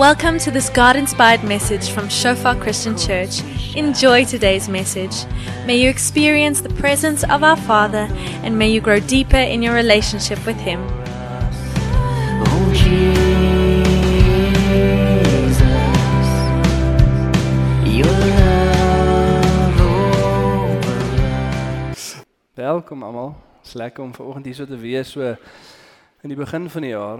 Welcome to this God inspired message from Shofar Christian Church. Enjoy today's message. May you experience the presence of our Father and may you grow deeper in your relationship with Him. Oh Jesus, your love overruns. Welkom almal. Dis lekker om vanoggend hier so te wees so in die begin van die jaar.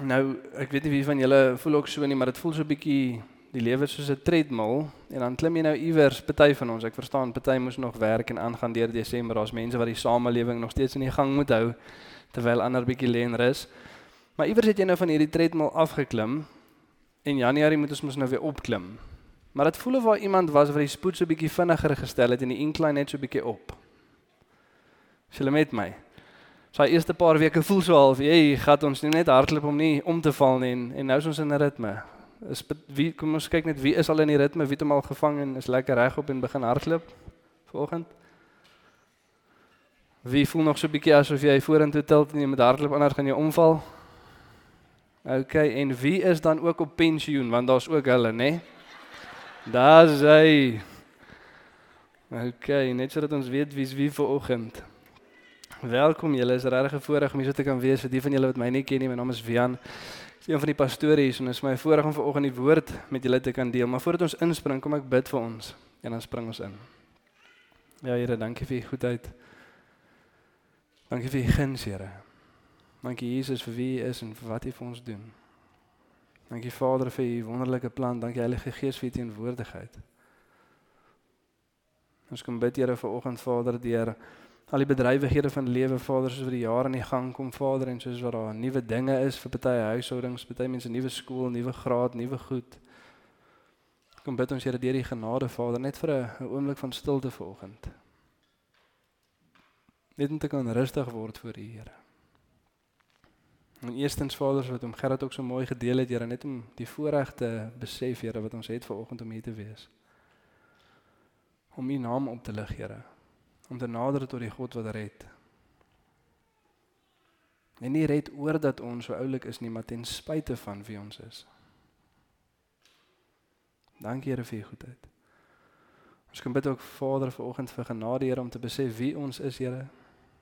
Nou, ek weet nie wie van julle voel ook so nie, maar dit voel so 'n bietjie die lewe soos 'n treadmill en dan klim jy nou iewers party van ons. Ek verstaan party moes nog werk en aangaan deur Desember. Daar's mense wat die samelewing nog steeds in die gang moet hou terwyl ander bietjie lê en rus. Maar iewers het jy nou van hierdie treadmill afgeklim en Januarie moet ons mos nou weer opklim. Maar dit voel of waar iemand was wat die spoed so bietjie vinniger gestel het en die incline net so bietjie op. Is julle met my? So die eerste paar weke voel so half, jy gaan ons nie net hardloop om nie om te val nie en, en nou is ons in 'n ritme. Is wie kom ons kyk net wie is al in die ritme, wie het hom al gevang en is lekker regop en begin hardloop vanoggend? Wie voel nog so 'n bietjie asof jy vorentoe tilt en jy moet hardloop anders gaan jy omval? OK, en wie is dan ook op pensioen want daar's ook hulle, né? Daar's hy. OK, net sodat ons weet wie's wie vir oggend. Welkom julle, is regtig 'n voorreg om hier so te kan wees vir die van julle wat my nie ken nie. My naam is Wian. Ek is een van die pastore hier en dit is my voorreg om vanoggend die woord met julle te kan deel. Maar voordat ons inspring, kom ek bid vir ons en dan spring ons in. Ja Here, dankie vir u goedheid. Dankie vir u guns, Here. Dankie Jesus vir wie u is en vir wat u vir ons doen. Dankie Vader vir u wonderlike plan. Dankie Heilige Gees vir u teenwoordigheid. Ons kom bid Here vanoggend Vader deur al die bedrywighede van lewe Vader soos wat die jare in die gang kom Vader en soos wat daar nuwe dinge is vir party huishoudings, party mense nuwe skool, nuwe graad, nuwe goed. Kom bid ons Here deur die genade Vader net vir 'n oomblik van stilte vanoggend. Net om te kan rustig word voor U Here. En eerstens Vader, wat om Gerard ook so mooi gedeel het, Here, net om die voorreg te besef, Here, wat ons het vanoggend om hier te wees. Om U naam op te lig, Here om te nader tot die God wat red. En nie red oor dat ons so oulik is nie, maar ten spyte van wie ons is. Dankie Here vir u goedheid. Ons kom bid ook Vader vanoggend vir genade Here om te besef wie ons is, Here.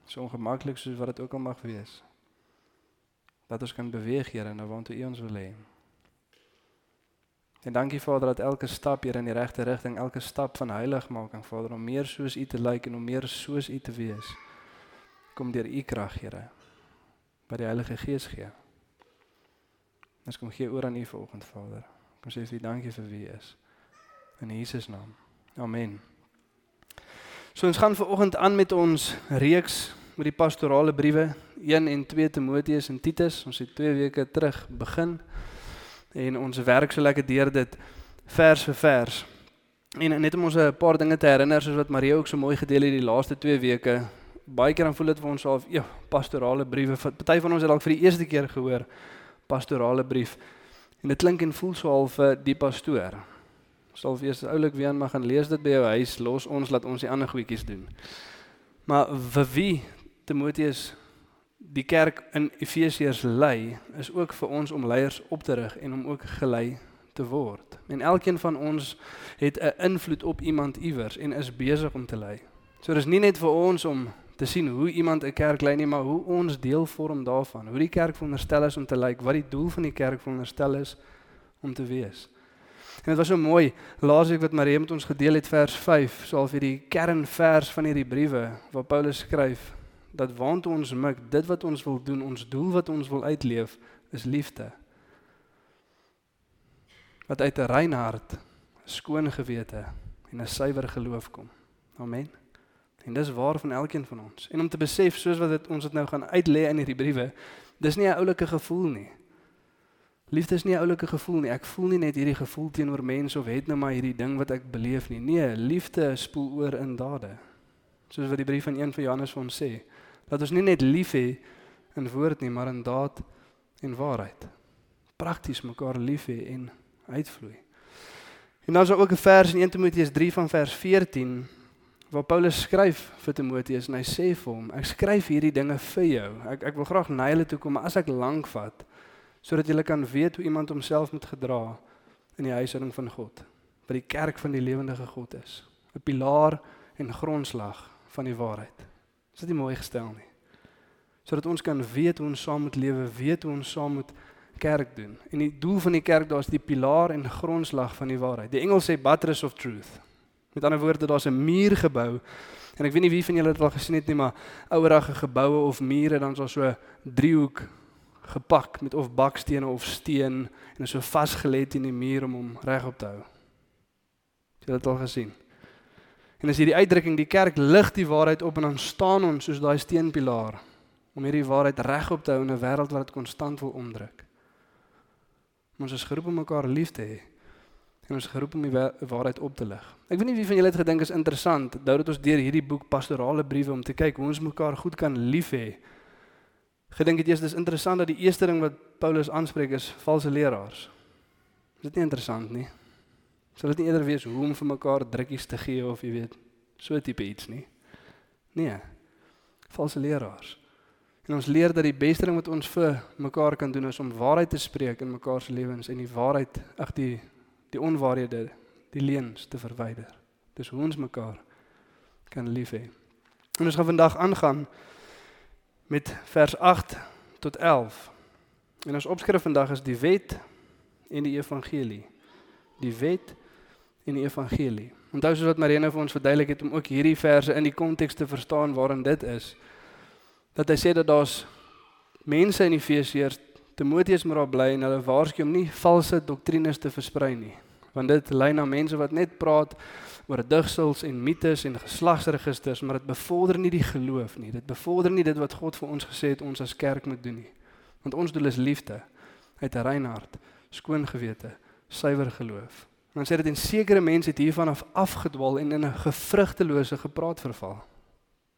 So ongemaklik soos wat dit ook al mag wees. Dat ons kan beweeg, Here, na waartoe U ons wil hê. En dankie Vader dat elke stap hier in die regte rigting, elke stap van heiligmaking Vader om meer soos U te lyk en om meer soos U te wees. Kom deur U krag, Here. Wat die Heilige Gees gee. Ons kom gee oor aan U vanoggend Vader. Kom sê vir U dankie vir wie U is. In Jesus naam. Amen. So ons gaan vanoggend aan met ons reeks met die pastorale briewe 1 en 2 Timoteus en Titus. Ons het 2 weke terug begin en ons werk so lekker deur dit vers vir vers. En net om ons 'n paar dinge te herinner soos wat Maria ook so mooi gedeel het die laaste 2 weke. Baie keer dan voel dit vir ons half, ja, pastorale briewe. Party van ons het dalk vir die eerste keer gehoor pastorale brief. En dit klink en voel so half vir die pastoor. Sal wees oulik weer aan mag gaan lees dit by jou huis, los ons laat ons die ander goedjies doen. Maar vir wie Timoteus die kerk in Efesiërs lei, is ook vir ons om leiers op te rig en om ook gelei te word. En elkeen van ons het 'n invloed op iemand iewers en is besig om te lei. So dis nie net vir ons om te sien hoe iemand 'n kerk lei nie, maar hoe ons deel vorm daarvan. Hoe die kerk veronderstel is om te lyk, wat die doel van die kerk veronderstel is om te wees. En dit was so mooi. Laasweek wat Marie met ons gedeel het vers 5, so al vir die kernvers van hierdie briewe waar Paulus skryf dat waantoe ons mik, dit wat ons wil doen, ons doel wat ons wil uitleef, is liefde. Wat uit 'n rein hart, 'n skoon gewete en 'n suiwer geloof kom. Amen. En dis waar van elkeen van ons. En om te besef soos wat dit ons dit nou gaan uitlê in hierdie briewe, dis nie 'n oulike gevoel nie. Liefde is nie 'n oulike gevoel nie. Ek voel nie net hierdie gevoel teenoor mense of het nou maar hierdie ding wat ek beleef nie. Nee, liefde spoel oor in dade. Soos wat die brief van 1 van Johannes vir ons sê, dat ons nie net lief hê in woord nie, maar in daad en waarheid. Prakties mekaar lief hê en uitvloei. En dan is daar ook 'n vers in 1 Timoteus 3 van vers 14 waar Paulus skryf vir Timoteus en hy sê vir hom, ek skryf hierdie dinge vir jou. Ek ek wil graag na hulle toe kom, maar as ek lank vat, sodat jy kan weet hoe iemand homself moet gedra in die huishouding van God, wat die kerk van die lewende God is, 'n pilaar en grondslag van die waarheid. Is dit nie mooi gestel nie? Sodat ons kan weet hoe ons saam moet lewe, weet hoe ons saam moet kerk doen. En die doel van die kerk daar is die pilaar en grondslag van die waarheid. Die Engels sê buttress of truth. Met ander woorde, daar's 'n muur gebou. En ek weet nie wie van julle dit al gesien het nie, maar ouerige geboue of mure dan is daar so 'n driehoek gepak met of bakstene of steen en is so vasgelê in die muur om hom regop te hou. Het jy dit al gesien? En as jy die uitdrukking die kerk lig die waarheid op en dan staan ons soos daai steenpilaar om hierdie waarheid regop te hou in 'n wêreld wat dit konstant wil omdruk. Ons is geroep om mekaar lief te hê. En ons is geroep om die waarheid op te lig. Ek weet nie wie van julle het gedink is interessant nou dat ons deur hierdie boek pastorale briewe om te kyk hoe ons mekaar goed kan lief hê. Gedink het eers dis interessant dat die eerste ding wat Paulus aanspreek is valse leraars. Is dit nie interessant nie? Sal dit nie eerder wees hoe om vir mekaar drukkies te gee of jy weet so tipe iets nie? Nee. Valse leraars. En ons leer dat die beste ding wat ons vir mekaar kan doen is om waarheid te spreek in mekaar se lewens en die waarheid, ag die die onwaarhede, die leuns te verwyder. Dis hoe ons mekaar kan lief hê. En ons gaan vandag aangaan met vers 8 tot 11. En ons opskrif vandag is die wet en die evangelie. Die wet en die evangelie. Onthou soos wat Marina vir ons verduidelik het om ook hierdie verse in die konteks te verstaan waarin dit is dat hy sê dat daar's mense in Efesiërs Timoteus moet daar bly en hulle waarsku om nie valse doktrines te versprei nie want dit lei na mense wat net praat oor digsels en mites en geslagsregisters maar dit bevorder nie die geloof nie dit bevorder nie dit wat God vir ons gesê het ons as kerk moet doen nie want ons doel is liefde uit 'n rein hart skoon gewete suiwer geloof en dan sê dit en sekere mense het hiervan af afgedwaal en in 'n gevrugtelose gepraat verval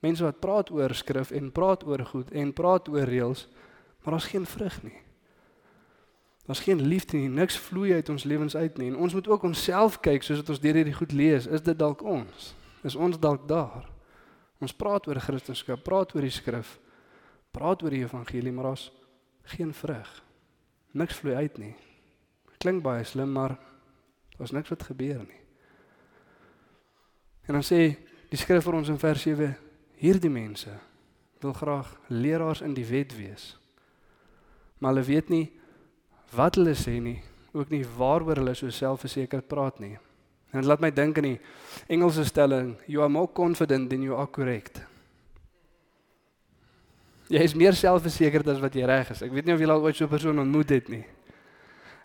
Mense wat praat oor skrif en praat oor goed en praat oor reëls, maar daar's geen vrug nie. Daar's geen liefde nie, niks vloei uit ons lewens uit nie. En ons moet ook onsself kyk soos wat ons deur hierdie goed lees. Is dit dalk ons? Is ons dalk daar? Ons praat oor Christendom, praat oor die skrif, praat oor die evangelie, maar daar's geen vrug. Niks vloei uit nie. Klink baie slim, maar daar's niks wat gebeur nie. En dan sê die skrif vir ons in vers 7 hierdie mense wil graag leraars in die wet wees. Maar hulle weet nie wat hulle sê nie, ook nie waaroor hulle so selfversekerd praat nie. En dit laat my dink aan die Engelse stelling, you are more confident than you are correct. Jy is meer selfversekerd as wat jy reg is. Ek weet nie of jy al ooit so 'n persoon ontmoet het nie.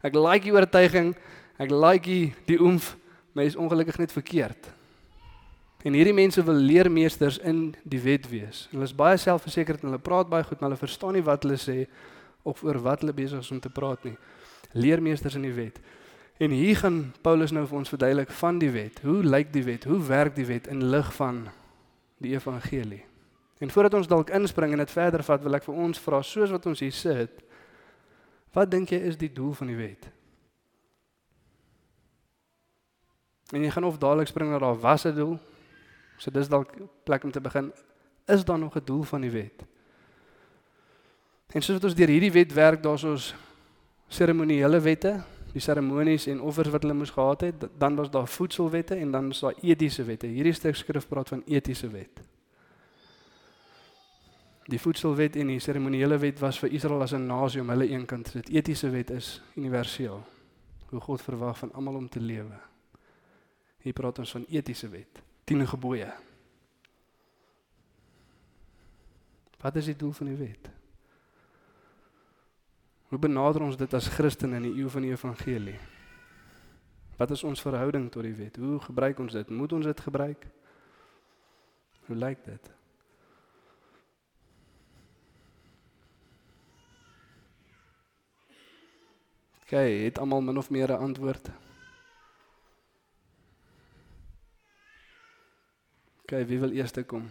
Ek like die oortuiging, ek like die, die oomf, maar is ongelukkig net verkeerd. En hierdie mense wil leermeesters in die wet wees. Hulle is baie selfversekerd en hulle praat baie goed, maar hulle verstaan nie wat hulle sê of oor wat hulle besig is om te praat nie. Leermeesters in die wet. En hier gaan Paulus nou vir ons verduidelik van die wet. Hoe lyk die wet? Hoe werk die wet in lig van die evangelie? En voordat ons dalk inspring en dit verder vat, wil ek vir ons vra soos wat ons hier sit. Wat dink jy is die doel van die wet? En jy gaan of dadelik spring na daar was 'n doel So dis dalk plek om te begin. Is daar nog 'n doel van die wet? En soos wat ons deur hierdie wet werk, daar's ons seremonieele wette, die seremonies en offers wat hulle moes gehad het, dan was daar voedselwette en dan is daar etiese wette. Hierdie stuk skrif praat van etiese wet. Die voedselwet en die seremonieele wet was vir Israel as 'n nasie om hulle een kant te sit. Etiese wet is universeel. Hoe God verwag van almal om te lewe. Hier praat ons van etiese wet. 10 gebooie. Wat is die doel van die wet? Hoe benader ons dit as Christene in die eeu van die evangelie? Wat is ons verhouding tot die wet? Hoe gebruik ons dit? Moet ons dit gebruik? Hoe lyk dit? Kyk, het almal min of meer 'n antwoord? Okay, wie wil eers kom?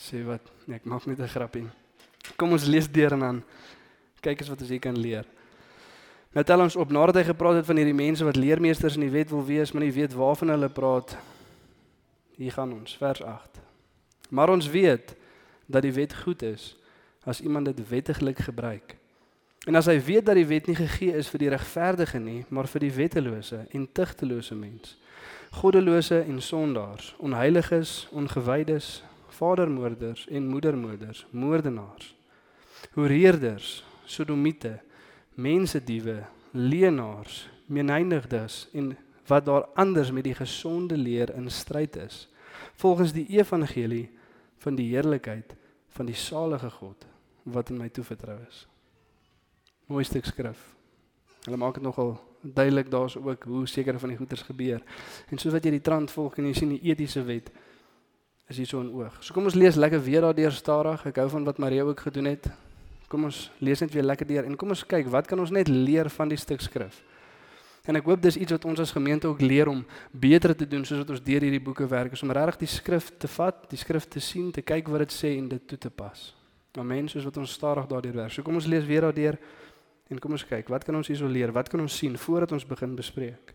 Sê wat? Nee, ek maak net 'n grappie. Kom ons lees deur en dan kyk eens wat ons hier kan leer. Nou tel ons op nadat hy gepraat het van hierdie mense wat leermeesters in die wet wil wees, maar nie weet waarvan hulle praat. Hier gaan ons vers 8. Maar ons weet dat die wet goed is as iemand dit wettiglik gebruik. En as hy weet dat die wet nie gegee is vir die regverdige nie, maar vir die wettelose en tugtelose mens, goddelose en sondaars, onheiliges, ongewydes, vadermoorders en moedermoorders, moordenaars, hoereerders, sodomiete, mensediewe, leenaars, menyndigdes en wat daar anders met die gesonde leer in stryd is, volgens die evangelie van die heerlikheid van die salige God wat in my toevertrou is. Mooi stuk skrif. Hulle maak dit nogal duidelik daar's ook hoe sekere van die goeters gebeur. En soos wat jy die trant volg en jy sien die etiese wet is hier so in oog. So kom ons lees lekker weer daardeur stadig. Ek hou van wat Maria ook gedoen het. Kom ons lees net weer lekker deur en kom ons kyk wat kan ons net leer van die stuk skrif. En ek hoop dis iets wat ons as gemeente ook leer om beter te doen soos wat ons deur hierdie boeke werk, is om regtig die skrif te vat, die skrif te sien, te kyk wat dit sê en dit toe te pas. Amen, soos wat ons stadig daardeur werk. So kom ons lees weer daardeur en kom ons kyk, wat kan ons hierso leer? Wat kan ons sien voordat ons begin bespreek?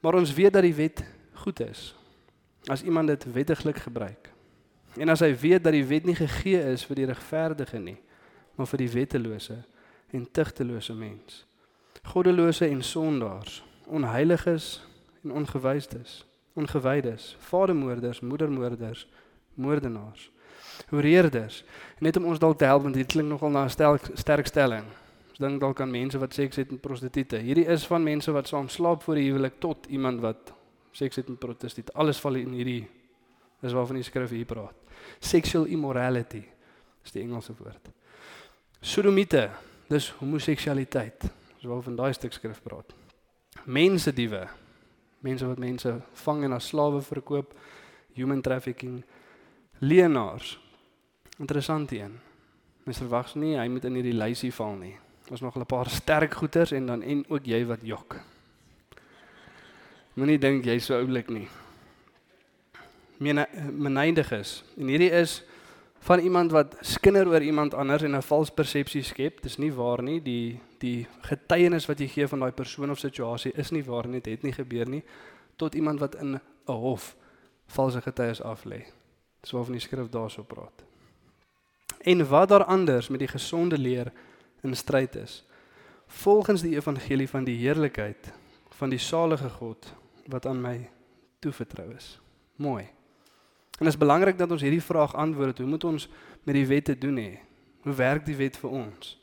Maar ons weet dat die wet goed is as iemand dit wettiglik gebruik. En as hy weet dat die wet nie gegee is vir die regverdige nie, maar vir die wettelose en tugtelose mens. Goddelose en sondaars, onheiliges en ongewydes, ongewydes, vadermoorders, moedermoorders, moordenaars, hoereerders. Net om ons dalk te help want dit klink nogal na 'n sterk stelling. Ons dink dalk aan mense wat seks het met prostituie. Hierdie is van mense wat saam slaap voor die huwelik tot iemand wat seks het met prostituie. Alles val in hierdie Dis waarvan die skrif hier praat. Sexual immorality is die Engelse woord. Sodomiete, dis homoseksualiteit. Dis waarvan daai stuk skrif praat. Mense diewe. Mense wat mense vang en as slawe verkoop, human trafficking, leenaars. Interessant een. Mens verwag nie hy moet in hierdie lysie val nie. Ons nog 'n paar sterk goeters en dan en ook jy wat jok. Moenie dink jy's so oulik nie menyndig is. En hierdie is van iemand wat skinder oor iemand anders en 'n vals persepsie skep. Dis nie waar nie. Die die getuienis wat jy gee van daai persoon of situasie is nie waar nie. Dit het nie gebeur nie tot iemand wat in 'n hof valse getuies aflê. Dis waarvan die skrif daarso praat. En wat daar anders met die gesonde leer in stryd is. Volgens die evangelie van die heerlikheid van die salige God wat aan my toevertrou is. Mooi. En dit is belangrik dat ons hierdie vraag antwoord. Hoe moet ons met die wet te doen hê? Hoe werk die wet vir ons?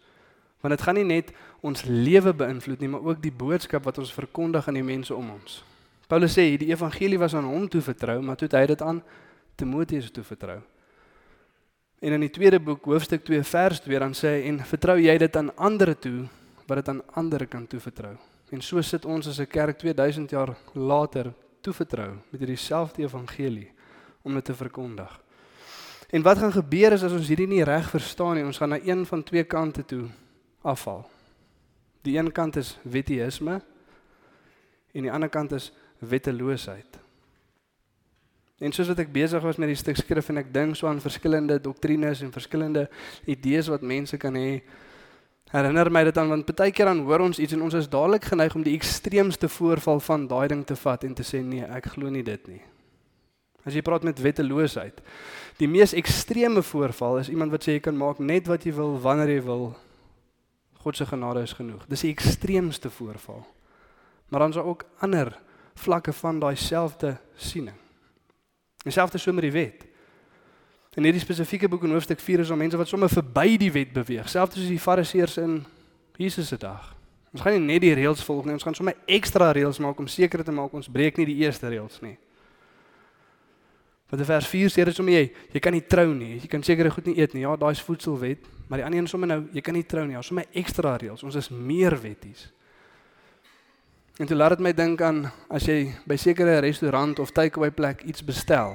Want dit gaan nie net ons lewe beïnvloed nie, maar ook die boodskap wat ons verkondig aan die mense om ons. Paulus sê die evangelie was aan hom toe vertrou, maar toe het hy dit aan Timoteus toe vertrou. En in die tweede boek hoofstuk 2 vers 2 dan sê hy en vertrou jy dit aan ander toe wat dit aan ander kan toevertrou. En so sit ons as 'n kerk 2000 jaar later toevertrou met hierdie selfde evangelie om dit te verkondig. En wat gaan gebeur is as ons hierdie nie reg verstaan nie, ons gaan na een van twee kante toe afval. Die een kant is wetteïsme en die ander kant is wetteloosheid. En soos wat ek besig was met die stuk skrif en ek dink so aan verskillende doktrines en verskillende idees wat mense kan hê, herinner my dit aan want baie keer dan hoor ons iets en ons is dadelik geneig om die ekstreemste voorval van daai ding te vat en te sê nee, ek glo nie dit nie. As jy praat met wetteloosheid. Die mees ekstreme voorval is iemand wat sê jy kan maak net wat jy wil wanneer jy wil. God se genade is genoeg. Dis die ekstreemste voorval. Maar dan is daar ook ander vlakke van daai selfde siening. Dieselfde so met die wet. In hierdie spesifieke boek in hoofstuk 4 is daar mense wat sommer verby die wet beweeg, selfs soos die fariseërs in Jesus se dag. Ons gaan nie net die reëls volg nie, ons gaan sommer ekstra reëls maak om seker te maak ons breek nie die eerste reëls nie. Want in vers 4 sê dit sommer jy, jy kan nie trou nie. Jy kan seker goed nie eet nie. Ja, daai is voedselwet, maar die ander een sommer nou, jy kan nie trou nie. Ons sommer ekstra reëls. Ons is meer wetties. En dit laat dit my dink aan as jy by sekere restaurant of takeaway plek iets bestel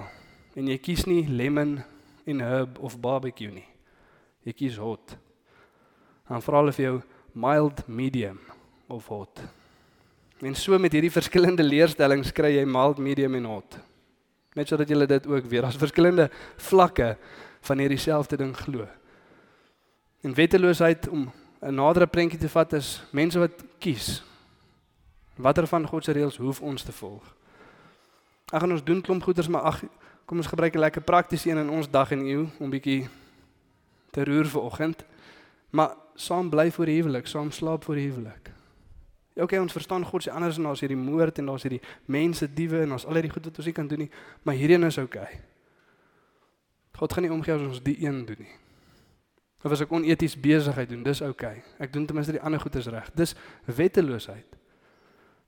en jy kies nie lemon en herb of barbecue nie. Jy kies hot. Dan vra hulle vir jou mild, medium of hot. En so met hierdie verskillende leerstellings kry jy mild, medium en hot. Net sodat julle dit ook weer as verskillende vlakke van hierdie selfde ding glo. En wetteloosheid om 'n nadere prentjie te vat is mense wat kies watter van God se reëls hoef ons te volg. Ag gaan ons doen klomp goeders maar ag kom ons gebruik 'n lekker praktiese een in ons dag en eeu om bietjie te roer vir oggend. Maar saam bly voor die huwelik, saam slaap voor die huwelik. Ja, okay, ons verstaan God se anders en daar's hierdie moord en daar's hierdie mense diewe en daar's al hierdie goed wat ons nie kan doen nie, maar hierdie een is okay. God gaan nie omgee as ons die een doen nie. Of as ek oneties besigheid doen, dis okay. Ek doen ten minste die ander goeders reg. Dis wetteloosheid.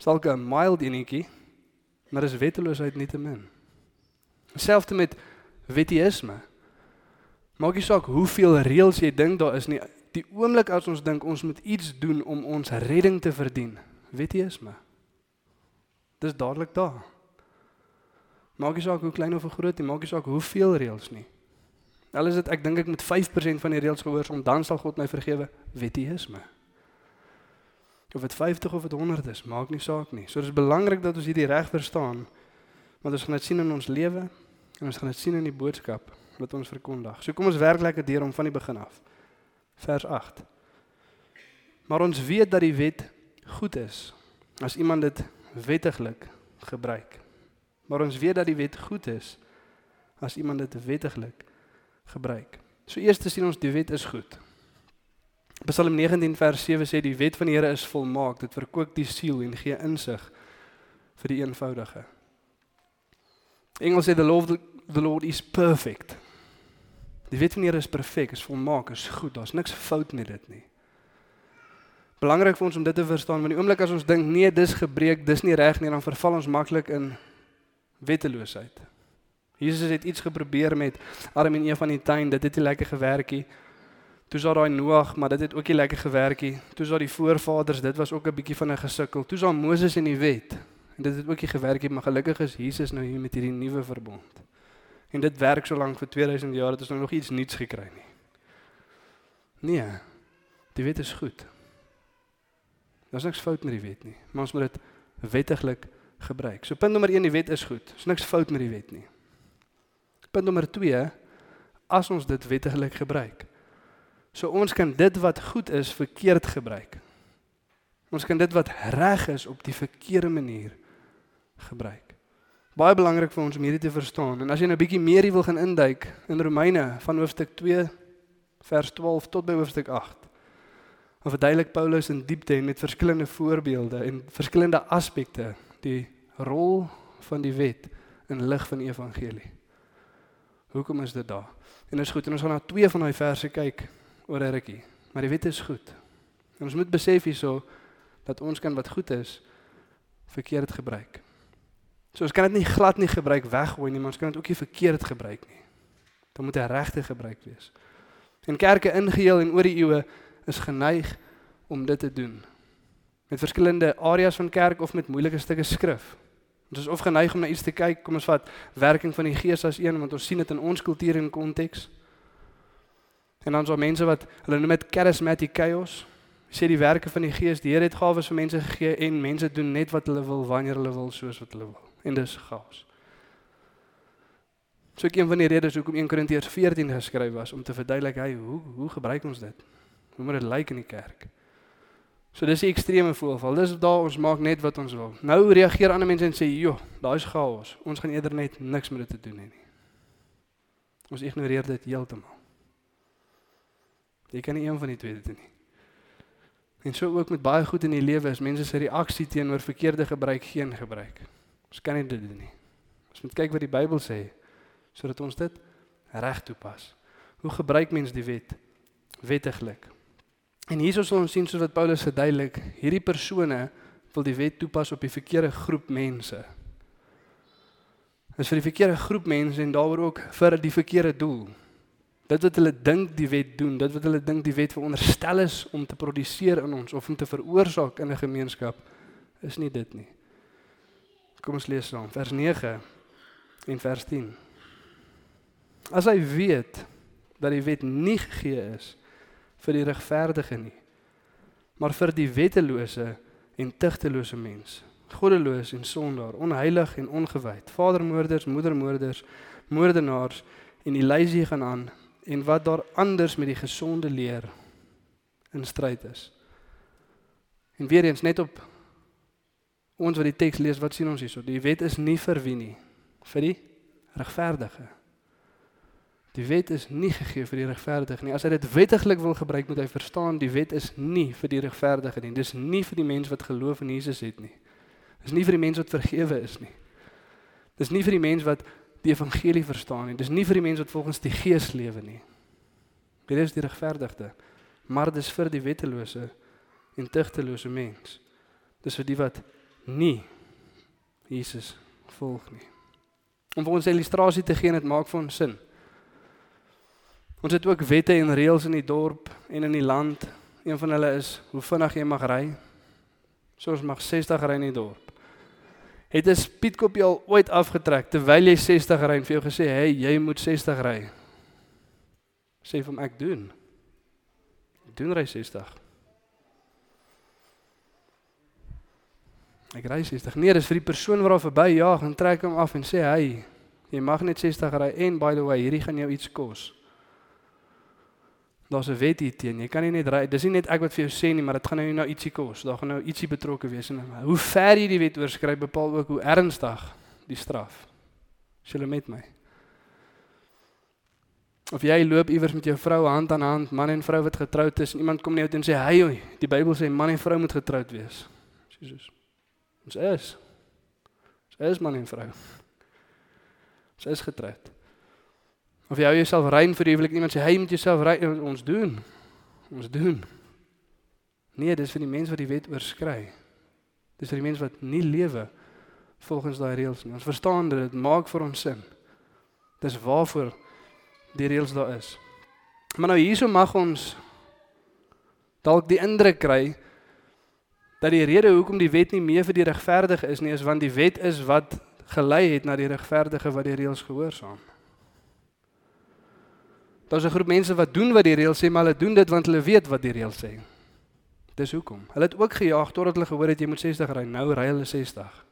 Salke 'n mild enetjie, maar dis wetteloosheid nietemin. Selfs met wetteisme. Maak nie saak hoeveel reëls jy dink daar is nie. Die oomblik as ons dink ons moet iets doen om ons redding te verdien, wetteisme. Dis dadelik daar. Maak nie saak hoe klein of groot nie, maak nie saak hoeveel reëls nie. Al is dit ek dink ek moet 5% van die reëls gehoorsaam, dan sal God my vergewe. Wetteisme. Of dit 50 of dit 100 is, maak nie saak nie. So dis belangrik dat ons hierdie reg verstaan. Want ons gaan dit sien in ons lewe en ons gaan dit sien in die boodskap wat ons verkondig. So kom ons werk lekker deur om van die begin af. Vers 8. Maar ons weet dat die wet goed is as iemand dit wettiglik gebruik. Maar ons weet dat die wet goed is as iemand dit wettiglik gebruik. So eers sien ons die wet is goed. Psalm 19 vers 7 sê die wet van die Here is volmaak, dit verkoop die siel en gee insig vir die eenvoudige. Engels sê the law of the, the Lord is perfect. Die wet van die Here is perfek, is volmaak, is goed, daar's niks fout met dit nie. Belangrik vir ons om dit te verstaan, want die oomblik as ons dink nee, dis gebreek, dis nie reg nie, dan verval ons maklik in wetteloosheid. Jesus het iets geprobeer met Adam en Eva in die tuin, dit het nie lekker gewerk nie. Toe was daar Noag, maar dit het ook nie lekker gewerk nie. Toe was daar die voorvaders, dit was ook 'n bietjie van 'n gesukkel. Toe was Moses en die wet. En dit het ook nie gewerk nie, maar gelukkig is Jesus nou hier met hierdie nuwe verbond. En dit werk so lank vir 2000 jaar dat ons nou nog iets nuuts gekry nie. Nee. Die wet is goed. Daar's niks fout met die wet nie, maar ons moet dit wettiglik gebruik. So punt nommer 1, die wet is goed. Daar's niks fout met die wet nie. Punt nommer 2, as ons dit wettiglik gebruik. So ons kan dit wat goed is verkeerd gebruik. Ons kan dit wat reg is op die verkeerde manier gebruik. Baie belangrik vir ons om hierdie te verstaan. En as jy nou bietjie meer hier wil gaan induik in Romeine van hoofstuk 2 vers 12 tot by hoofstuk 8. Dan verduidelik Paulus in diepte met verskillende voorbeelde en verskillende aspekte die rol van die wet in lig van die evangelie. Hoekom is dit daar? En dit is goed en ons gaan na twee van daai verse kyk oor 'n rukkie. Maar die wet is goed. En ons moet besef hierso dat ons kan wat goed is verkeerd gebruik. So ons kan dit nie glad nie gebruik weggooi nie, maar ons kan dit ook nie verkeerd gebruik nie. Dit moet 'n regte gebruik wees. En kerke ingeheel en oor die eeue is geneig om dit te doen. Met verskillende areas van kerk of met moeilike stukke skrif. Ons is of geneig om na iets te kyk, kom ons vat werking van die Gees as een want ons sien dit in ons kultuur en konteks. En dan so mense wat hulle noem dit charismatic chaos. Sê die werke van die Gees, die Here het gawes vir mense gegee en mense doen net wat hulle wil wanneer hulle wil soos wat hulle wil. En dis chaos. So ek een van die redes hoekom 1 Korintiërs 14 geskryf was om te verduidelik hy hoe hoe gebruik ons dit? Hoe moet dit lyk in die kerk? So dis 'n ekstreme voorval. Dis daar ons maak net wat ons wil. Nou reageer ander mense en sê, "Jo, daai's chaos. Ons gaan eerder net niks met dit te doen hê nie." Ons ignoreer dit heeltemal. Jy kan nie een van die twee doen nie. En so ook met baie goed in die lewe is mense se reaksie teenoor verkeerde gebruik geen gebruik. Ons kan nie dit doen nie. Ons moet kyk wat die Bybel sê sodat ons dit reg toepas. Hoe gebruik mens die wet wettiglik? En hierso sal ons sien soos wat Paulus verduidelik, hierdie persone wil die wet toepas op die verkeerde groep mense. Dit is vir die verkeerde groep mense en daaroor ook vir die verkeerde doel. Dit wat hulle dink die wet doen, dit wat hulle dink die wet veronderstel is om te produseer in ons of om te veroorsaak in 'n gemeenskap, is nie dit nie. Kom ons lees saam, vers 9 en vers 10. As hy weet dat die wet nie gegee is vir die regverdige nie, maar vir die wettelose en tugtelose mens, goddeloos en sondaar, onheilig en ongewyd, vadermoorders, moedermoorders, moordenaars en die lysie gaan aan en wat daar anders met die gesonde leer in stryd is. En weer eens net op ons wat die teks lees, wat sien ons hierso? Die wet is nie vir wie nie, vir die regverdige. Die wet is nie gegee vir die regverdige nie. As hy dit wettiglik wil gebruik, moet hy verstaan die wet is nie vir die regverdige nie. Dis nie vir die mens wat geloof in Jesus het nie. Dis nie vir die mens wat vergewe is nie. Dis nie vir die mens wat die evangelie verstaan nie. Dis nie vir die mens wat volgens die gees lewe nie. Dit is die regverdigde. Maar dis vir die wettelose en tugtelose mens. Dis vir die wat nie Jesus volg nie. Om vir ons 'n illustrasie te gee, dit maak vir ons sin. Ons het ook wette en reëls in die dorp en in die land. Een van hulle is hoe vinnig jy mag ry. So ons mag 60 ry in die dorp. Het 'n speedkopie al ooit afgetrek terwyl jy 60 ry en vir jou gesê, "Hey, jy moet 60 ry." Sê vir hom ek doen. Ek doen ry 60. Ek ry 60. Nee, dis vir die persoon wat daar verby jaag en trek hom af en sê, "Hey, jy mag net 60 ry en by the way, hierdie gaan jou iets kos." Daar's 'n wet hier teen. Jy kan nie net ry. Dis nie net ek wat vir jou sê nie, maar dit gaan nou ietsie kos. Daar gaan nou ietsie betrokke wees en hoe ver jy die wet oorskry bepaal ook hoe ernstig die straf. Is jy met my? Of jy loop iewers met jou vrou hand aan hand, man en vrou wat getroud is, en iemand kom net en sê, "Hey, die Bybel sê man en vrou moet getroud wees." Jesus. Ons is. Ons is man en vrou. Ons is getroud. Of jy hou jouself rein vir die huwelik, iemand sê hy moet jouself rein ons doen. Ons doen. Nee, dis vir die mens wat die wet oorskry. Dis vir die mens wat nie lewe volgens daai reëls nie. Ons verstaan dit, dit maak vir ons sin. Dis waarvoor die reëls daar is. Maar nou hierso mag ons dalk die indruk kry dat die rede hoekom die wet nie meer vir die regverdige is nie is want die wet is wat gelei het na die regverdige wat die reëls gehoorsaam. Daar's 'n groep mense wat doen wat die reëls sê, maar hulle doen dit want hulle weet wat die reëls sê. Dis hoekom. Hulle het ook gejaag totdat hulle gehoor het jy moet 60 ry. Nou ry hulle 60.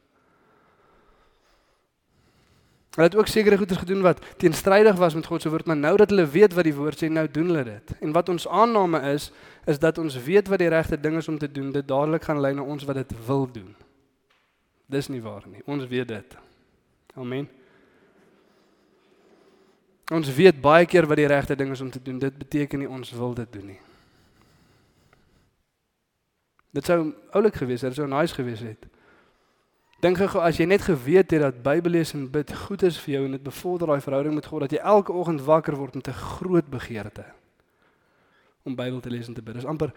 Hulle het ook sekere goeders gedoen wat teenstrydig was met God se woord, maar nou dat hulle weet wat die woord sê, nou doen hulle dit. En wat ons aanname is, is dat ons weet wat die regte ding is om te doen, dit dadelik gaan lei na ons wat dit wil doen. Dis nie waar nie. Ons weet dit. Amen. Ons weet baie keer wat die regte ding is om te doen. Dit beteken nie ons wil dit doen nie. Dit sou oulik gewees het, dit sou nice gewees het. Dink gou as jy net geweet het dat Bybellees en bid goed is vir jou en dit bevorder daai verhouding met God dat jy elke oggend wakker word met 'n groot begeerte om Bybel te lees en te bid. Dis amper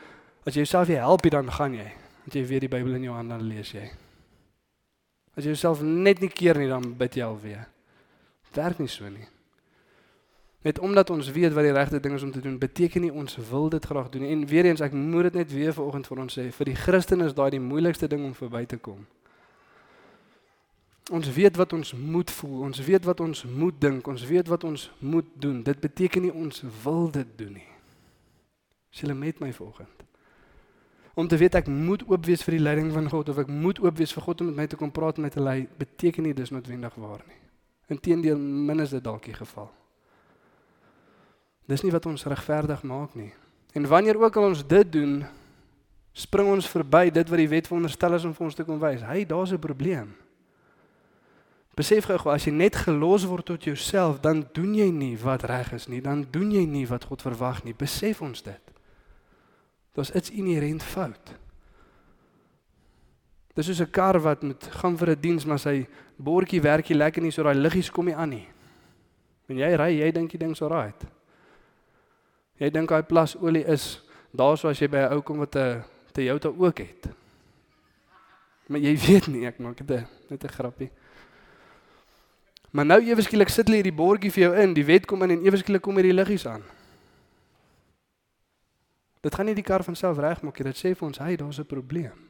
as jy jouself jy help, dan gaan jy. Want jy weet die Bybel in jou hand dan lees jy. As jy jouself net nie keer nie dan bid jy alweer. Werk nie so nie. Net omdat ons weet wat die regte ding is om te doen, beteken nie ons wil dit graag doen nie. En weer eens ek moet dit net weer vanoggend vir ons sê, vir die Christen is daai die moeilikste ding om verby te kom. Ons weet wat ons moet voel, ons weet wat ons moet dink, ons weet wat ons moet doen. Dit beteken nie ons wil dit doen nie. As jy met my volgend. Om te weet ek moet oop wees vir die leiding van God of ek moet oop wees vir God om met my te kom praat en my te lei, beteken nie dis noodwendig waar nie. Inteendeel min is dit dalk die geval. Dis nie wat ons regverdig maak nie. En wanneer ook al ons dit doen, spring ons verby dit wat die wet veronderstel is om vir ons te kom wys. Hy, daar's 'n probleem. Besef gou as jy net gelos word tot jouself, dan doen jy nie wat reg is nie, dan doen jy nie wat God verwag nie. Besef ons dit. Dit is inherent fout. Dis soos 'n kar wat moet gaan vir 'n diens, maar sy bordjie werk nie lekker nie, so daai liggies kom nie aan nie. En jy ry, jy dink die ding's alright. Jy dink daai plas olie is daarso as jy by 'n ou kom wat 'n Toyota ook het. Maar jy weet nie, ek maak dit net 'n grappie. Maar nou ewe skielik sit hulle hierdie bordjie vir jou in, die wet kom in en ewe skielik kom hierdie liggies aan. Dit gaan nie die kar van self regmaak nie. Dit sê vir ons, "Hey, daar's 'n probleem."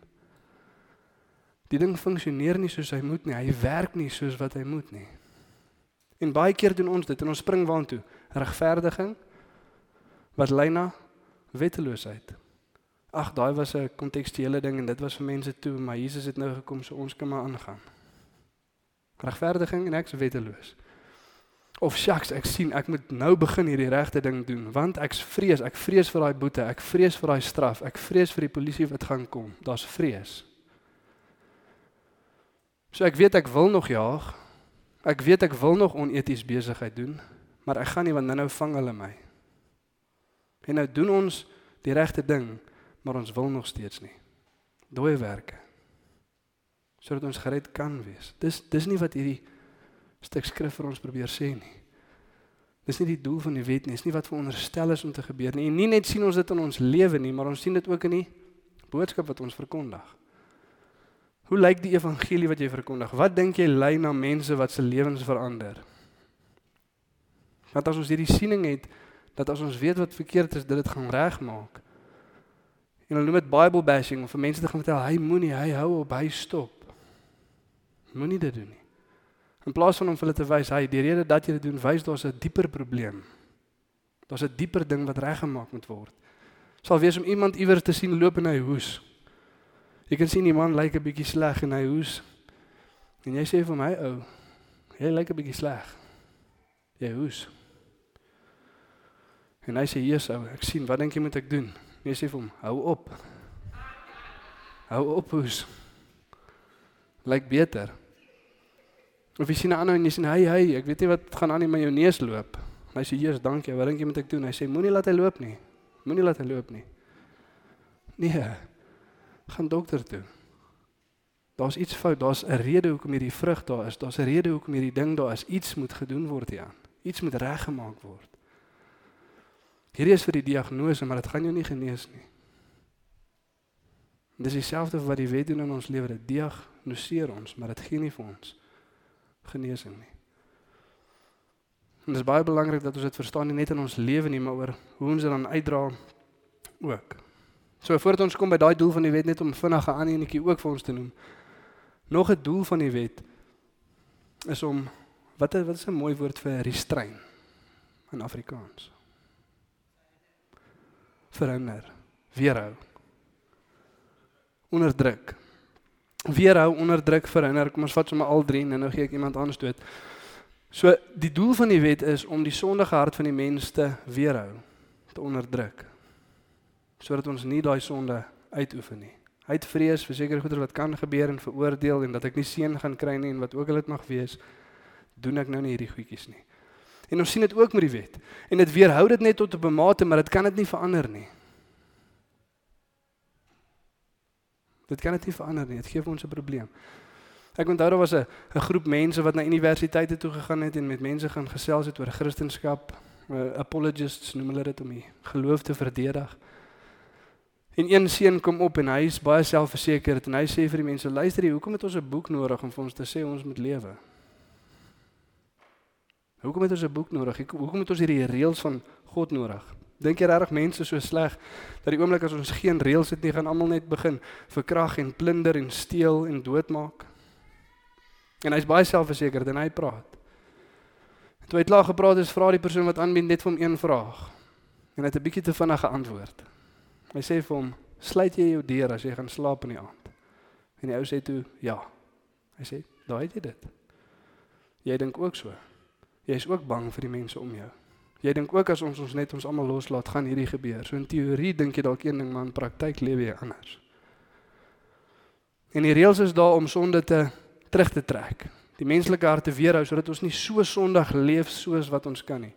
Die ding funksioneer nie soos hy moet nie. Hy werk nie soos wat hy moet nie. En baie keer doen ons dit en ons spring waantoe? Regverdiging wat lei na wetteloosheid. Ag, daai was 'n kontekstuele ding en dit was vir mense toe, maar Jesus het nou gekom so ons kan maar aangaan regverdiging en ek's wetteloos. Of shucks, ek sien ek moet nou begin hierdie regte ding doen want ek's vrees, ek vrees vir daai boete, ek vrees vir daai straf, ek vrees vir die polisie wat gaan kom. Daar's vrees. So ek weet ek wil nog jaag. Ek weet ek wil nog oneties besigheid doen, Maar ek gaan nie want nou vang hulle my. En nou doen ons die regte ding, maar ons wil nog steeds nie. Dooie werke. Sodat ons gered kan wees. Dis dis nie wat hierdie stuk skrif vir ons probeer sê nie. Dis nie die doel van die wet nie, dis nie wat veronderstel is om te gebeur nie. En nie net sien ons dit in ons lewe nie, maar ons sien dit ook in die boodskap wat ons verkondig. Hoe lyk die evangelie wat jy verkondig? Wat dink jy lei na mense wat se lewens verander? Want as ons hierdie siening het dat as ons weet wat verkeerd is, dit dit gaan regmaak. En hulle noem dit Bible bashing om vir mense te gaan vertel hy moenie, hy hou op, hy stop. Moenie dit doen nie. In plaas van om vir hulle te wys, hy die rede dat jy dit doen, wys daar's 'n dieper probleem. Daar's 'n dieper ding wat reggemaak moet word. Sal wees om iemand iewers te sien loop in hy hoes. Jy kan sien die man lyk 'n bietjie sleg in hy hoes. En jy sê vir my ou, jy lyk 'n bietjie sleg. Jy hoes. En hy sê: "Jesus, ou, ek sien, wat dink jy moet ek doen?" Nee sê vir hom, hou op. Hou op hoes. Lyk beter. Of jy sien 'n ander en jy sê hy hy, ek weet nie wat gaan aan in my neus loop. En hy sê Jesus, dankie. Wat dink jy moet ek doen? Hy sê moenie laat hy loop nie. Moenie laat hy loop nie. Nee. Gaan dokter toe. Daar's iets fout. Daar's 'n rede hoekom hierdie vrug daar is. Daar's 'n rede hoekom hierdie ding daar is. Iets moet gedoen word hier aan. Iets moet reggemaak word. Hierdie is vir die diagnose, maar dit gaan jou nie genees nie. Dis dieselfde wat die wet doen in ons lewe. Dit diagnoseer ons, maar dit gee nie vir ons genesing nie. En dit is baie belangrik dat ons dit verstaan nie net in ons lewe nie, maar oor hoe ons dit dan uitdra ook. So voordat ons kom by daai doel van die wet net om vinnige aan enetjie ook vir ons te noem. Nog 'n doel van die wet is om wat wat is 'n mooi woord vir restrain in Afrikaans? Verhinder, weerhou. Onderdruk. Weerhou, onderdruk, verhinder. Kom ons vat sommer al drie en nou gee ek iemand anders dood. So die doel van die wet is om die sondige hart van die mens te weerhou, te onderdruk. Sodat ons nie daai sonde uitoefen nie. Hy het vrees vir sekere goeder wat kan gebeur en veroordeel en dat ek nie seën gaan kry nie en wat ook al dit mag wees, doen ek nou nie hierdie goedjies nie. En ons sien dit ook met die wet. En dit weerhou dit net tot 'n mate, maar dit kan dit nie verander nie. Dit kan dit nie verander nie. Dit gee vir ons 'n probleem. Ek onthou daar was 'n 'n groep mense wat na universiteite toe gegaan het en met mense gaan gesels het oor Christendom. Uh, apologists noem hulle dit om die geloof te verdedig. En een seun kom op en hy is baie selfversekerd en hy sê vir die mense: "Luister hier, hoekom het ons 'n boek nodig om vir ons te sê ons moet lewe?" Hoekom het ons 'n boek nodig? Hoekom het ons hierdie reëls van God nodig? Dink jy regtig mense so sleg dat die oomblik as ons geen reëls het nie, gaan almal net begin verkrag en plunder en steel en doodmaak? En hy's baie selfversekerd en hy praat. Toe hy klaar gepraat het, vra die persoon wat aanbied net vir hom een vraag. En hy het 'n bietjie te vinnig geantwoord. Hy sê vir hom: "Sluit jy jou deur as jy gaan slaap in die aand?" En die ou sê toe: "Ja." Hy sê: "Daai het jy dit. Jy dink ook so." Jy is ook bang vir die mense om jou. Jy dink ook as ons ons net ons almal loslaat, gaan hierdie gebeur. So in teorie dink jy dalk een ding, maar in praktyk lewe jy anders. En die reëls is daar om sonde te terug te trek. Die menslike hart te weerhou sodat ons nie so sondig leef soos wat ons kan nie.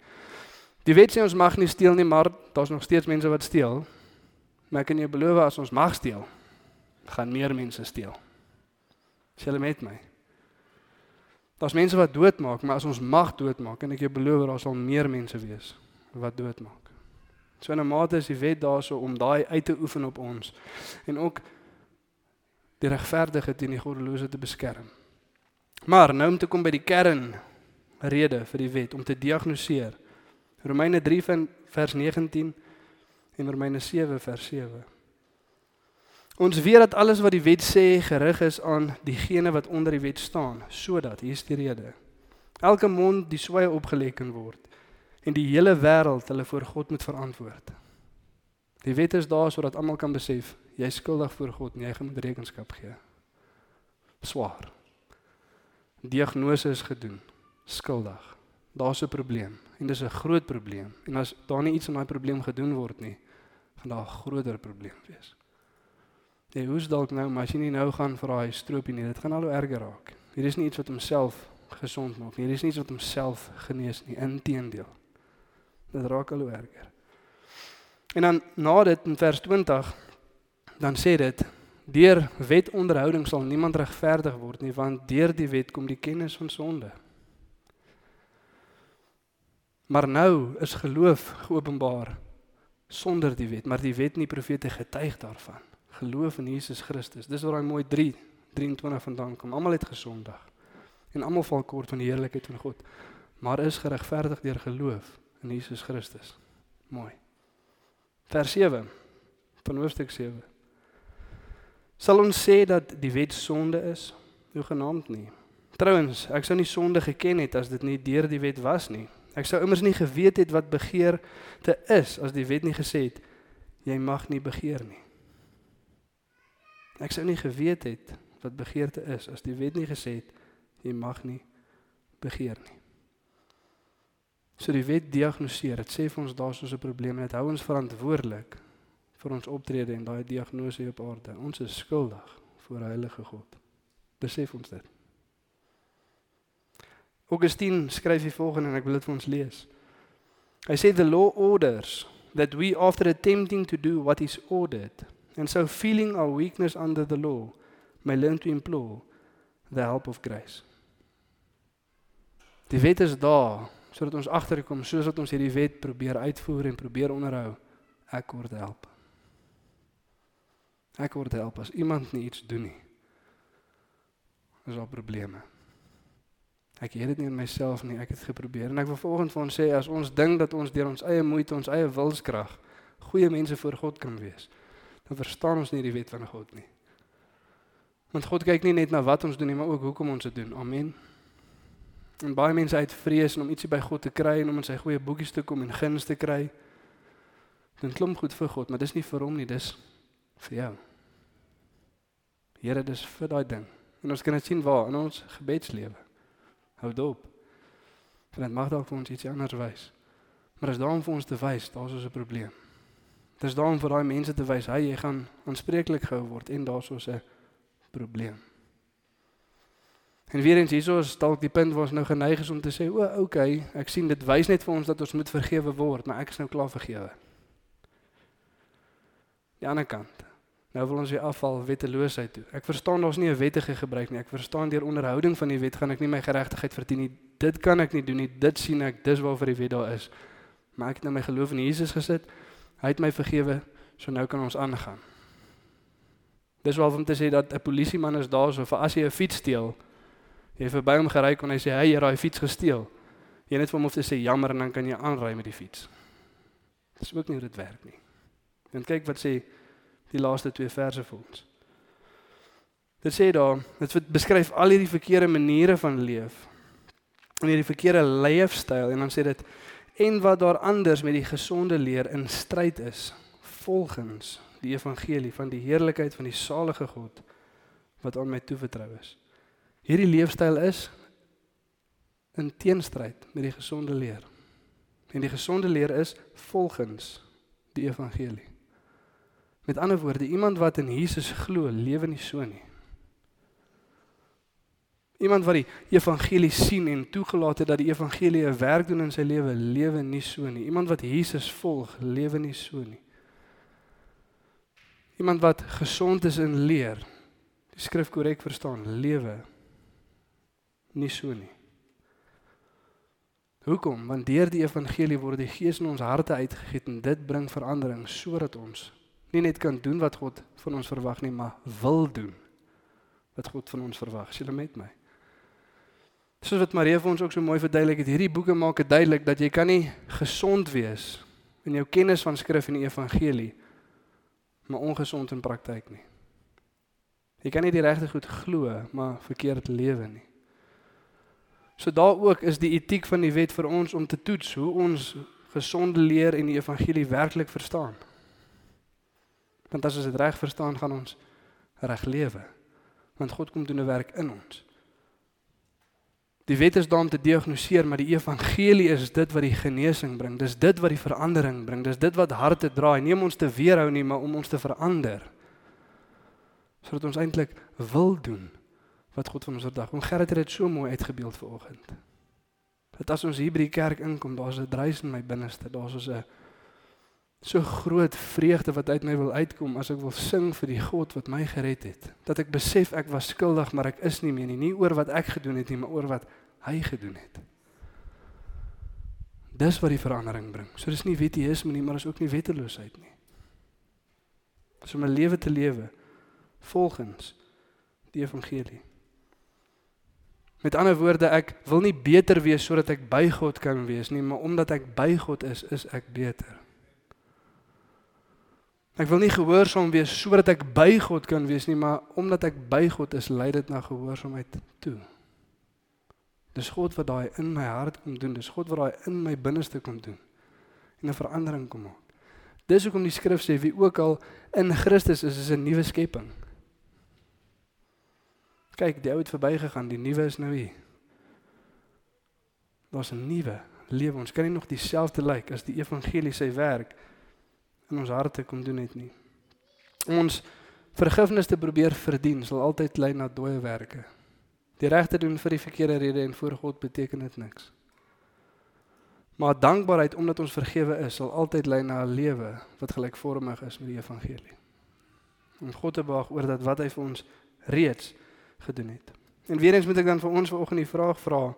Die wet sê ons mag nie steel nie, maar daar's nog steeds mense wat steel. Maar kan jou beloof as ons mag steel, gaan meer mense steel. Sê hulle met my. Daar's mense wat doodmaak, maar as ons mag doodmaak en ek jou beloof daar sal meer mense wees wat doodmaak. So in 'n mate is die wet daarso om daai uit te oefen op ons en ook die regverdige teen die goddelose te beskerm. Maar nou om te kom by die kern rede vir die wet om te diagnoseer. Romeine 3 vers 19 en Romeine 7 vers 7. Ons weet dat alles wat die wet sê gerig is aan diegene wat onder die wet staan, sodat hier is die rede. Elke mond die swaai opgeleken word en die hele wêreld hulle voor God moet verantwoord. Die wet is daar sodat almal kan besef jy is skuldig voor God en jy gaan moet rekenskap gee. Swaar. Diagnose is gedoen. Skuldig. Daar's 'n probleem en dis 'n groot probleem. En as daar nie iets aan daai probleem gedoen word nie, gaan daar 'n groter probleem wees. Jy hoes dalk nou, maar as jy nie nou gaan vir daai stroopie nie, dit gaan al hoe erger raak. Hier is nie iets wat homself gesond maak nie. Hier is nie iets wat homself genees nie. Inteendeel. Dit raak al hoe erger. En dan na dit in vers 20 dan sê dit deur wetonderhouding sal niemand regverdig word nie want deur die wet kom die kennis van sonde. Maar nou is geloof geopenbaar sonder die wet, maar die wet nie profete getuig daarvan. Geloof in Jesus Christus. Dis waar hy mooi 3 23 vandaan kom. Almal het gesondig en almal val kort van die heerlikheid van God, maar is geregverdig deur geloof in Jesus Christus. Mooi. Vers 7 van hoofstuk 7. Sal ons sê dat die wet sonde is? Hoegenaamd nie. Trouwens, ek sou nie sonde geken het as dit nie deur die wet was nie. Ek sou immers nie geweet het wat begeer te is as die wet nie gesê het jy mag nie begeer nie. Ek sou nie geweet het wat begeerte is as die wet nie gesê het jy mag nie begeer nie. So die wet diagnoseer, dit sê vir ons daar's so 'n probleem en dit hou ons verantwoordelik vir ons optrede en daai diagnose op aarde. Ons is skuldig voor heilige God. Besef ons dit. Augustine skryf die volgende en ek wil dit vir ons lees. Hy sê the law orders that we after attempting to do what is ordered and so feeling our weakness under the law may learn to implore the help of grace. Die wet is daar sodat ons agterkom soos wat ons hierdie wet probeer uitvoer en probeer onderhou. Ek word help. Ek word help as iemand nie iets doen nie. Is daar probleme? Ek het dit nie in myself nie, ek het geprobeer en ek wil volgens vir ons sê as ons dink dat ons deur ons eie moeite, ons eie wilskrag goeie mense voor God kan wees, dan verstaan ons nie die wet van God nie. Want God kyk nie net na wat ons doen nie, maar ook hoekom ons dit doen. Amen. En baie mense uit vrees om ietsie by God te kry en om in sy goeie boekies te kom en guns te kry. Dit klink goed vir God, maar dis nie vir hom nie, dis vir jou. Here, dis vir daai ding. En ons kan dit sien waar in ons gebedslewe. Hou dop. Want dit mag dalk vir ons iets anders wys. Maar as daarom vir ons te wys, daar's ons 'n probleem. Dis daarom vir daai mense te wys, hy jy gaan aanspreeklik gehou word en daar's ons 'n probleem. En weer eens hierso is dalk die punt waar ons nou geneig is om te sê, "O, okay, ek sien dit wys net vir ons dat ons moet vergewe word, maar ek is nou klaar vergewe." Die ander kant. Nou wil ons weer afval wetteloosheid toe. Ek verstaan daar's nie 'n wettige gebruik nie. Ek verstaan deur onderhouding van die wet gaan ek nie my geregtigheid verdien nie. Dit kan ek nie doen nie. Dit sien ek. Dis waarvoor die wet daar is. Maar ek het nou my geloof in Jesus gesit. Hy het my vergewe. So nou kan ons aangaan. Dis wel om te sê dat 'n polisieman is daar so vir as jy 'n fiets steel. Jy verby hom gery kon hy sê, "Hey, jy het daai fiets gesteel." Jy net vir hom hoef te sê jammer en dan kan jy aanry met die fiets. Dis ook nie hoe dit werk nie. En kyk wat sê die laaste twee verse vir ons. Dit sê daar, dit beskryf al hierdie verkeerde maniere van leef. En hierdie verkeerde leefstyl en dan sê dit en wat daar anders met die gesonde leer in stryd is volgens die evangelie van die heerlikheid van die salige God wat aan my toevertrou is. Hierdie leefstyl is in teenstryd met die gesonde leer. En die gesonde leer is volgens die evangelie. Met ander woorde, iemand wat in Jesus glo, lewe nie so nie. Iemand wat die evangelie sien en toegelaat het dat die evangelie 'n werk doen in sy lewe, lewe nie so nie. Iemand wat Jesus volg, lewe nie so nie. Iemand wat gesond is in leer, die skrif korrek verstaan, lewe nie so nie. Hoekom? Want deur die evangelie word die Gees in ons harte uitgegiet en dit bring verandering sodat ons nie net kan doen wat God van ons verwag nie, maar wil doen wat God van ons verwag. Is jy met my? Soos wat Maria vir ons ook so mooi verduidelik het, hierdie boeke maak dit duidelik dat jy kan nie gesond wees in jou kennis van skrif en die evangelie maar ongesond in praktyk nie. Jy kan nie die regte goed glo maar verkeerd lewe nie. So daar ook is die etiek van die wet vir ons om te toets hoe ons gesonde leer en die evangelie werklik verstaan. Want as ons dit reg verstaan, gaan ons reg lewe. Want God kom doen 'n werk in ons. Die wet is daar om te diagnoseer, maar die evangelie is dit wat die genesing bring. Dis dit wat die verandering bring. Dis dit wat harte draai, nie om ons te weerhou nie, maar om ons te verander. Sodat ons eintlik wil doen wat God van ons verwag. Om Gerrit het dit so mooi uitgebeeld vanoggend. Dat as ons hier by die kerk inkom, daar's 'n dreis in my binneste. Daar's so 'n so groot vreugde wat uit my wil uitkom as ek wil sing vir die God wat my gered het. Dat ek besef ek was skuldig, maar ek is nie meer nie, nie oor wat ek gedoen het nie, maar oor wat hy gedoen het. Dis wat die verandering bring. So dis nie wetteisme nie, maar is ook nie wetteloosheid nie. So om 'n lewe te lewe volgens die evangelie. Met ander woorde, ek wil nie beter wees sodat ek by God kan wees nie, maar omdat ek by God is, is ek beter. Ek wil nie gehoorsaam wees sodat ek by God kan wees nie, maar omdat ek by God is, lei dit na gehoorsaamheid toe. Dis God wat daai in my hart kom doen, dis God wat daai in my binneste kom doen en 'n verandering kom maak. Dis hoekom die skrif sê wie ook al in Christus is, is 'n nuwe skepping. Kyk, die ou het verbygegaan, die nuwe is nou hier. Daar's 'n nuwe lewe. Ons kan nie nog dieselfde lyk like as die evangelie sy werk in ons harte kom doen het nie. Ons vergifnis te probeer verdien sal altyd lei na dooie werke. Die regte doen vir die verkeerde rede en voor God beteken dit niks. Maar dankbaarheid omdat ons vergewe is, sal altyd lei na 'n lewe wat gelykvormig is met die evangelie. Om God te behaag oor dat wat hy vir ons reeds gedoen het. En weer eens moet ek dan vir ons vanoggend die vraag vra: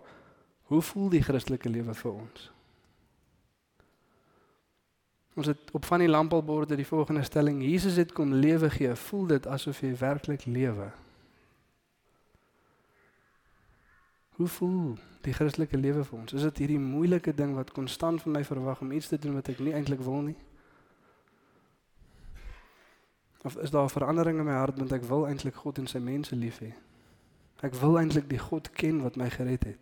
Hoe voel die Christelike lewe vir ons? Ons het op van die lampelborde die volgende stelling: Jesus het kom lewe gee. Voel dit asof jy werklik lewe? Hoe voel die Christelike lewe vir ons? Is dit hierdie moeilike ding wat konstant van my verwag om iets te doen wat ek nie eintlik wil nie? Of is daar 'n verandering in my hart want ek wil eintlik God en sy mense lief hê? Ek wil eintlik die God ken wat my gered het.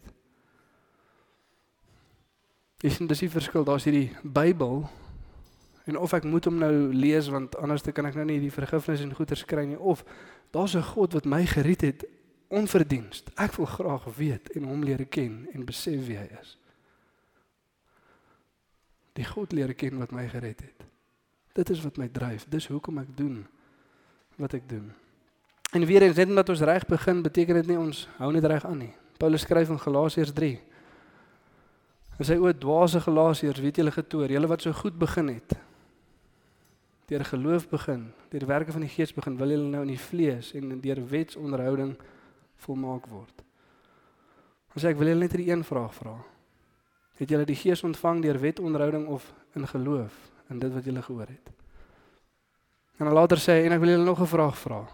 Dis dis die verskil, daar's hierdie Bybel en of ek moet hom nou lees want anders kan ek nou nie die vergifnis en goeder kry nie of daar's 'n God wat my gered het onverdienst. Ek wil graag weet en hom leer ken en besef wie hy is. Die God leer ken wat my gered het. Dit is wat my dryf. Dis hoekom ek doen wat ek doen. En weer eens net omdat ons reg begin, beteken dit nie ons hou net reg aan nie. Paulus skryf in Galasiërs 3. Hy sê o dwaase Galasiërs, weet julle getoor, julle wat so goed begin het. Deur geloof begin, deur werke van die Gees begin, wil julle nou in die vlees en deur wetsonderhouding volmaak word. Ons sê ek wil julle net 'n een vraag vra. Het julle die Gees ontvang deur wetonderhouding of in geloof in dit wat julle gehoor het? En dan later sê hy en ek wil julle nog 'n vraag vra.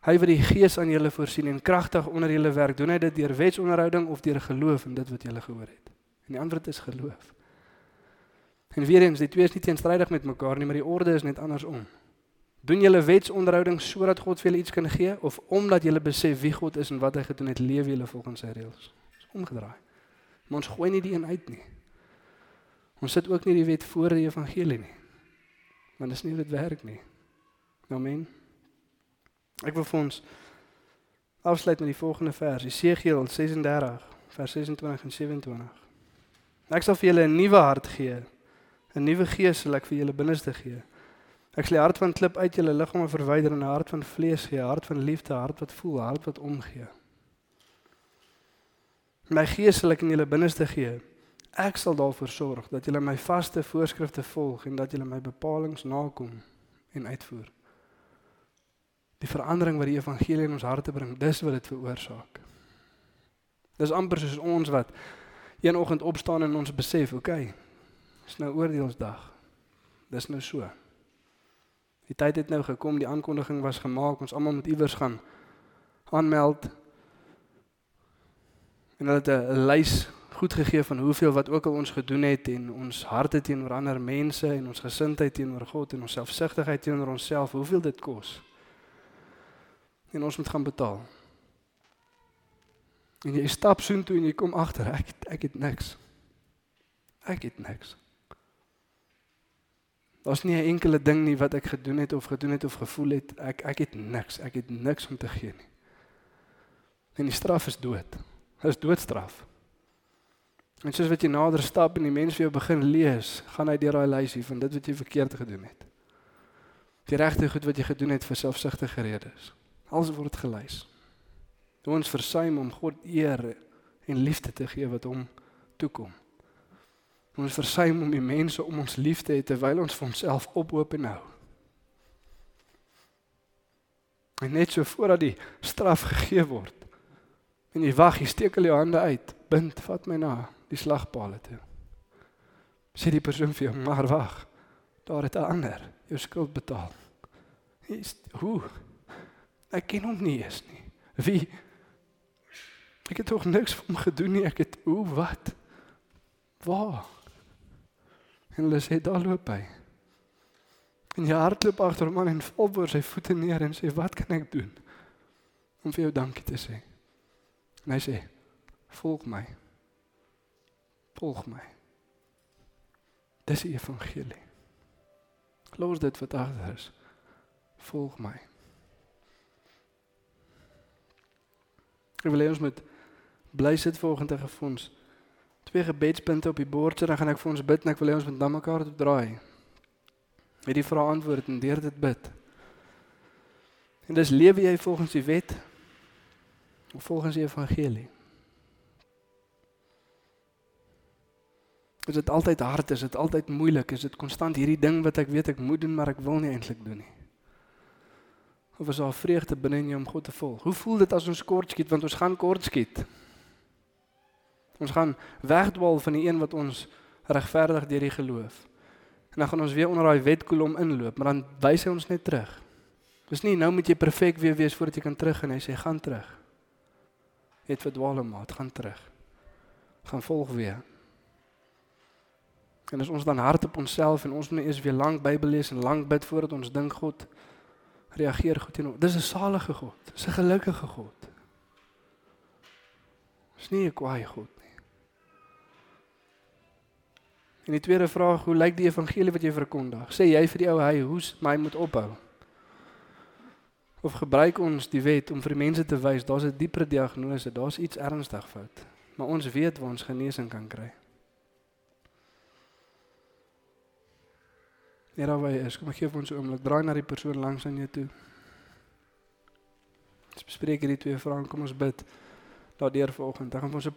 Hy wat die Gees aan julle voorsien en kragtig onder julle werk, doen hy dit deur wetsonderhouding of deur geloof in dit wat julle gehoor het? En die antwoord is geloof. En weer eens, die twee is nie teenstrydig met mekaar nie, maar die orde is net andersom. Doen julle wetsonderhouding sodat God vir julle iets kan gee of omdat julle besef wie God is en wat hy gedoen het, leef julle volgens sy reëls? Dis omgedraai. Maar ons gooi nie die een uit nie. Ons sit ook nie die wet voor die evangelie nie. Want dis nie hoe dit werk nie. Amen. Ek wil vir ons afsluit met die volgende vers, Jesegiel 36 vers 26 en 27. Ek sal vir julle 'n nuwe hart gee. 'n Nuwe gees sal ek vir julle binneste gee. Ek die hart van klip uit julle liggame verwyder en 'n hart van vlees gee, hart van liefde, hart wat voel, hart wat omgee. My gees sal ek in julle binneste gee. Ek sal daarvoor sorg dat julle my vaste voorskrifte volg en dat julle my bepalinge nakom en uitvoer. Die verandering wat die evangelie in ons harte bring, dis wat dit veroorsaak. Dis amper soos ons wat een oggend opstaan en ons besef, oké, okay, dis nou oordeelsdag. Dis nou so. Die tyd het nou gekom, die aankondiging was gemaak, ons almal moet iewers gaan aanmeld. En hulle het 'n lys goed gegee van hoeveel wat ook al ons gedoen het en ons harte teenoor ander mense en ons gesindheid teenoor God en ons selfsugtigheid teenoor onsself, hoeveel dit kos. En ons moet gaan betaal. En jy stap soontoe en jy kom agter, ek ek het niks. Ek het niks. Daar's nie 'n enkele ding nie wat ek gedoen het of gedoen het of gevoel het. Ek ek het niks. Ek het niks om te gee nie. En die straf is dood. Dit is doodstraf. En soos wat jy nader stap en die mens vir jou begin lees, gaan hy deur daai lysie van dit wat jy verkeerd gedoen het. Die regte goed wat jy gedoen het vir selfsugtige redes. Alles word gelys. Ons versuim om God eer en liefde te gee wat hom toe kom. Ons versuim om die mense om ons lief te hê terwyl ons vir onsself ophoop en hou. En net so voordat die straf gegee word. En jy wag, jy steek al jou hande uit, bind, vat my na die slagpale toe. Sê die persoon vir jou, maar wag. Daar het 'n ander jou skuld betaal. Is hoe? Ek ken hom nie eens nie. Wie? Ek het tog niks vir hom gedoen nie. Ek het hoe wat? Waar? En hulle sê daar loop hy. En jy hardloop agter hom aan en val voor sy voete neer en sê wat kan ek doen om vir jou dankie te sê? En hy sê volg my. Volg my. Dis die evangelie. Los dit wat agter is. Volg my. Ek wil hê ons moet bly sit volgende gefonds. Twee gebedspunte op die bord, so dan gaan ek vir ons bid en ek wil hê ons moet na mekaar toe draai. Met die vrae antwoord en deur dit bid. En dis lewe jy volgens die wet of volgens die evangelie? Is dit altyd hard, is dit altyd moeilik, is dit konstant hierdie ding wat ek weet ek moet doen maar ek wil nie eintlik doen nie? Of is daar vreugde binne in jou om God te volg? Hoe voel dit as ons kort skiet want ons gaan kort skiet? Ons gaan wegdwaal van die een wat ons regverdig deur die geloof. En dan gaan ons weer onder daai wetkolom inloop, maar dan wys hy ons net terug. Dis nie nou moet jy perfek weer wees voordat jy kan terug en hy sê gaan terug. Jy het verdwaal maat, gaan terug. Gaan volg weer. En as ons dan hard op onsself en ons moet eers weer lank Bybel lees en lank bid voordat ons dink God reageer goed teenoor. Dis 'n salige God. Dis 'n gelukkige God. Dis nie 'n kwaai God En die tweede vraag, hoe lyk die evangelie wat jy verkondig? Sê jy vir die ou hy hoes, hy moet ophou. Of gebruik ons die wet om vir die mense te wys daar's 'n dieper diagnose, daar's iets ernstig fout. Maar ons weet waar ons genesing kan kry. Net daar waar jy is, kom gee vir ons 'n oomblik. Draai na die persoon langs aan jou toe. Ons bespreek hierdie twee vrae, kom ons bid. Daardeur vanoggend. Dan gaan ons 'n